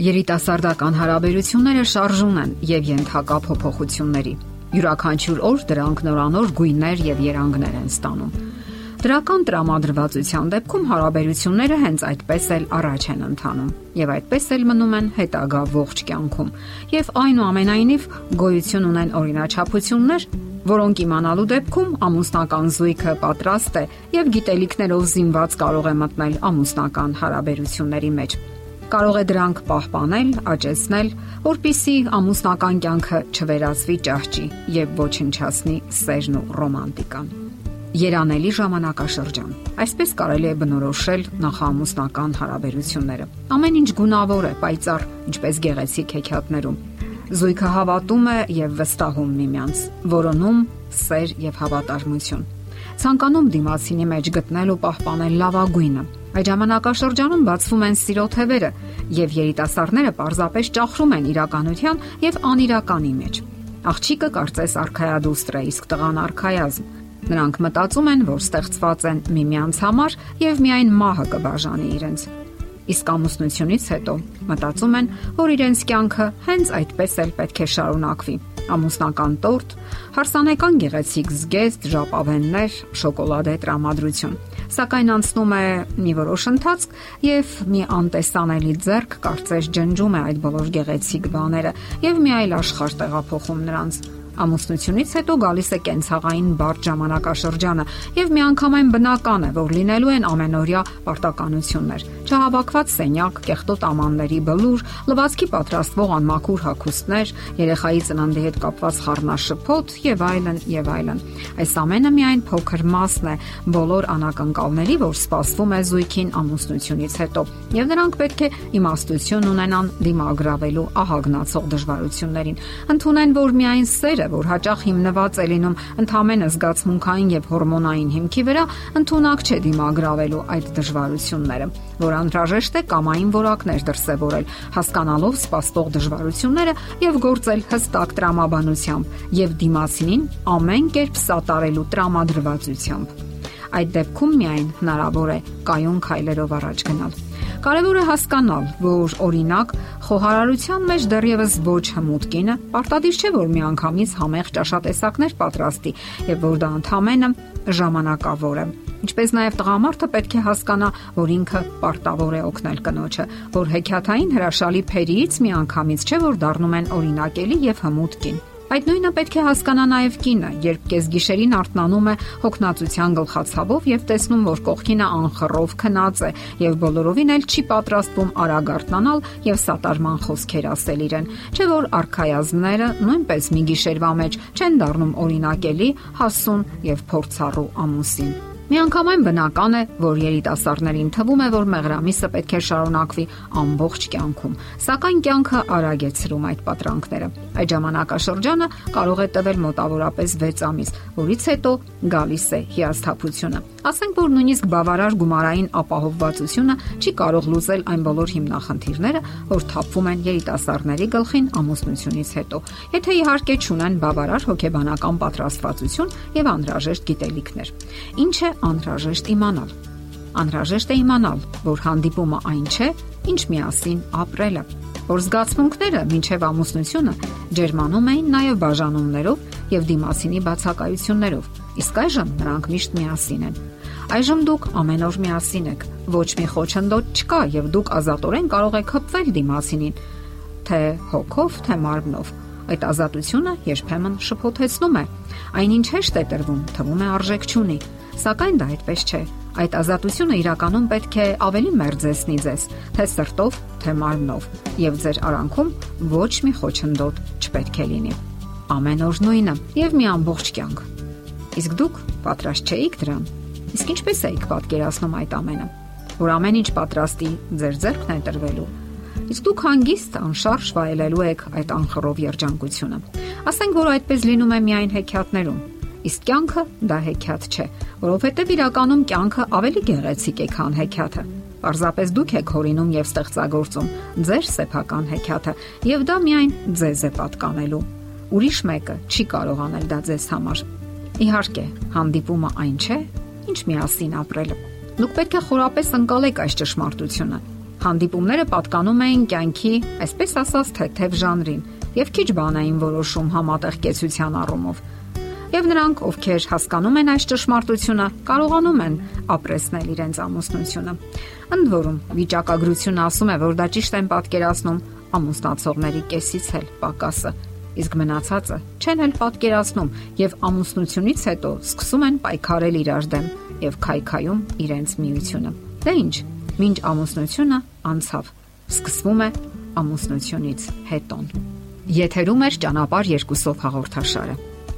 Երիտասարդական հարաբերությունները շարժուն են եւ ենթակա փոփոխությունների։ Յուրաքանչյուր օր դրանք նորանոր գույներ եւ երանգներ են ստանում։ Դրական տրամադրվածության դեպքում հարաբերությունները հենց այդպես էլ առաջ են ընթանում եւ այդպես էլ մնում են հետագա ողջ կյանքում։ Եվ այնուամենայնիվ գոյություն ունեն օրինաչափություններ, որոնք իմանալու դեպքում ամուսնական զույգը պատրաստ է եւ գիտելիքներով զինված կարող է մտնել ամուսնական հարաբերությունների մեջ կարող է դրանք պահպանել, աճեցնել, որpիսի ամուսնական կյանքը չվերածվի ճահճի եւ ոչնչացնի սերն ու ռոմանտիկան։ Երանելի ժամանակաշրջան։ Այսպես կարելի է բնորոշել նախամուսնական հարաբերությունները։ Ամեն ինչ գունավոր է, պայծառ, ինչպես գեղեցիկ հեքիաթներում։ Զույգը հավատում է եւ վստահում միմյանց, որոնում սեր եւ հավատարմություն։ Ցանկանում դիմացինի մեջ գտնել ու պահպանել լավագույնը, Այդ ժամանակաշրջանում բացվում են սիրո թևերը եւ երիտասարդները պարզապես ճախրում են իրականության եւ անիրականի մեջ։ Աղջիկը կարծես արխայադուստր է, իսկ տղան արխայազմ։ Նրանք մտածում են, որ ստեղծված են միմյանց համար եւ միայն մահը կբաժանի իրենց։ Իսկ ամուսնությունից հետո մտածում են, որ իրենց կյանքը հենց այդպես էլ պետք է շարունակվի ամուսնական տորտ, հարսանեկան գեղեցիկ զգեստ, ժապավեններ, շոկոլադե տրամադրություն սակայն անցնում է մի որոշ ընթացք եւ մի անտեսանելի ձեռք կարծես ջնջում է այդ բոլոր գեղեցիկ բաները եւ մի այլ աշխարհ տեղափոխում նրանց Ամուսնությունից հետո գալիս է կենցաղային բարդ ժամանակաշրջանը եւ միանգամայն բնական է, որ լինելու են ամենօրյա պարտականություններ։ Չհավաքված սենյակ, կեղտոտ ամանների բլուր, լվացքի պատրաստվող անմաքուր հագուստներ, երեխայի ծննդի հետ կապված խառնաշփոթ եւ այլն եւ այլն։ Այս ամենը միայն փոքր մասն է բոլոր անակնկալների, որ սպասվում է զույգին ամուսնությունից հետո։ Եվ նրանք պետք է իմաստություն ունենան դիմագրավելու ահագնացող դժվարություններին։ Ընթունեն, որ միայն սերը որ հաճախ հիմնված է լինում ընդհանրեն զգացմունքային եւ հորմոնային հիմքի վրա, ընդունակ չէ դիմագրավելու այդ դժվարությունները, որ անհրաժեշտ է կամային որակներ դրսևորել, հասկանալով սպասող դժվարությունները եւ գործել հստակ տրամաբանությամբ եւ դիմացինին ամեն կերպ սատարելու տրամադրվածությամբ։ Այդ դեպքում միայն հնարավոր է կայուն քայլերով առաջ գնալ։ Կարևոր է հասկանալ, որ օրինակ խոհարարության մեջ դեռևս ոչ հմուտ կինը պարտադիր չէ որ միանգամից համեղ ճաշատեսակներ պատրաստի եւ որ դա ընդհանրապես ժամանակավոր է։ Ինչպես նաև տղամարդը պետք է հասկանա, որ ինքը պարտավոր է օգնել կնոջը, որ հեքիաթային հրաշալի փերից միանգամից չէ որ դառնում են օրինակելի եւ հմուտ կին։ Այդ նույնը պետք է հասկանա նաև կինը, երբ կեսգիշերին արթնանում է հոգնածության գլխացավով եւ տեսնում, որ կողքինը անխռով քնած է եւ բոլորովին էլ չի պատրաստվում արագ արթնանալ եւ սատարման խոսքեր ասել իրեն։ Չէ որ արխայազները նույնպես մի գիշերվա մեջ չեն դառնում օրինակելի, հասուն եւ փորձառու ամուսին։ Միանգամայն բնական է, որ երիտասարդներին թվում է, որ մեղրամիսը պետք է շարունակվի ամբողջ կյանքում, սակայն կյանքը արագ է ցրում այդ պատրանքները։ Այդ ժամանակաշրջանը կարող է տևել մոտավորապես 6 ամիս, որից հետո գալիս է հիասթափությունը։ Ասենք որ նույնիսկ բավարար գումարային ապահովվածությունը չի կարող լուծել այն բոլոր հիմնախնդիրները, որ թափվում են երիտասարդների գլխին ամուսնությունից հետո։ Եթե իհարկե չունեն բավարար հոգեբանական պատրաստվածություն եւ անհրաժեշտ գիտելիքներ։ Ինչ է անհրաժեշտ իմանալ։ Անհրաժեշտ է իմանալ, որ հանդիպումը այն չէ, ինչ միասին ապրելը, որ զգացմունքները մինչև ամուսնությունը ջերմանում էին նաև բաժանումներով եւ դիմասինի բացակայություններով։ Իսկ այժմ նրանք միշտ միասին են։ Այժմ դուք ամեն օր միասին եք։ Ոչ մի խոչընդոտ չկա եւ դուք ազատորեն կարող եք հպվել դիմասինին, թե հոգով, թե մարմնով։ Այդ ազատությունը երբեմն շփոթեցնում է։ Այնինչ հեշտ է տրվում, թվում է արժեք չունի Սակայն դա այդպես չէ։ Այդ ազատությունը իրականում պետք է ավելի մերձեցնի ձեզ, թե սրտով, թե մարմնով, եւ ձեր արանքում ոչ մի խոչընդոտ չպետք է լինի։ Ամեն օր նույնը եւ մի ամբողջ կյանք։ Իսկ դուք պատրաստ չէիք դրան։ Իսկ ինչպես էիք պատկերացնում այդ ամենը, որ ամեն ինչ պատրաստի ձեր ձեռքն է տրվելու։ Իսկ դուք հանգիստ անշարժ վայելելու եք այդ անխռով երջանկությունը։ Ասենք որ այդպես լինում է միայն հեքիաթներում, Իսկ կյանքը դա հեքիաթ չէ, որովհետև իրականում կյանքը ավելի գեղեցիկ է, քան հեքիաթը։ Պարզապես դուք եք հորինում եւ ստեղծագործում ձեր սեփական հեքիաթը, եւ դա միայն ձեզ է պատկանելու։ Ուրիշ մեկը չի կարող անել դա ձեզ համար։ Իհարկե, հանդիպումը այն չէ, ինչ միասին ապրելը։ Դուք պետք է խորապես ընկալեք այս ճշմարտությունը։ Հանդիպումները պատկանում էին կյանքի, այսպես ասած, թեթև ժանրին եւ քիչ բան էին որոշում համատեղ կեցության առումով։ Եվ նրանք, ովքեր հասկանում են այս ճշմարտությունը, կարողանում են ապրեսնել իրենց ամուսնությունը։ Ընդ որում, վիճակագրությունը ասում է, որ դա ճիշտ են պատկերացնում ամուսնացողների կեսից էլ պակասը իսկ մնացածը չեն էլ պատկերացնում եւ ամուսնությունից հետո սկսում են պայքարել իրար դեմ եւ քայքայում իրենց միությունը։ Դե ի՞նչ, մինչ ամուսնությունը անցավ, սկսվում է ամուսնությունից հետոն։ Եթերում է ճանապար երկուսով հաղորդաշարը։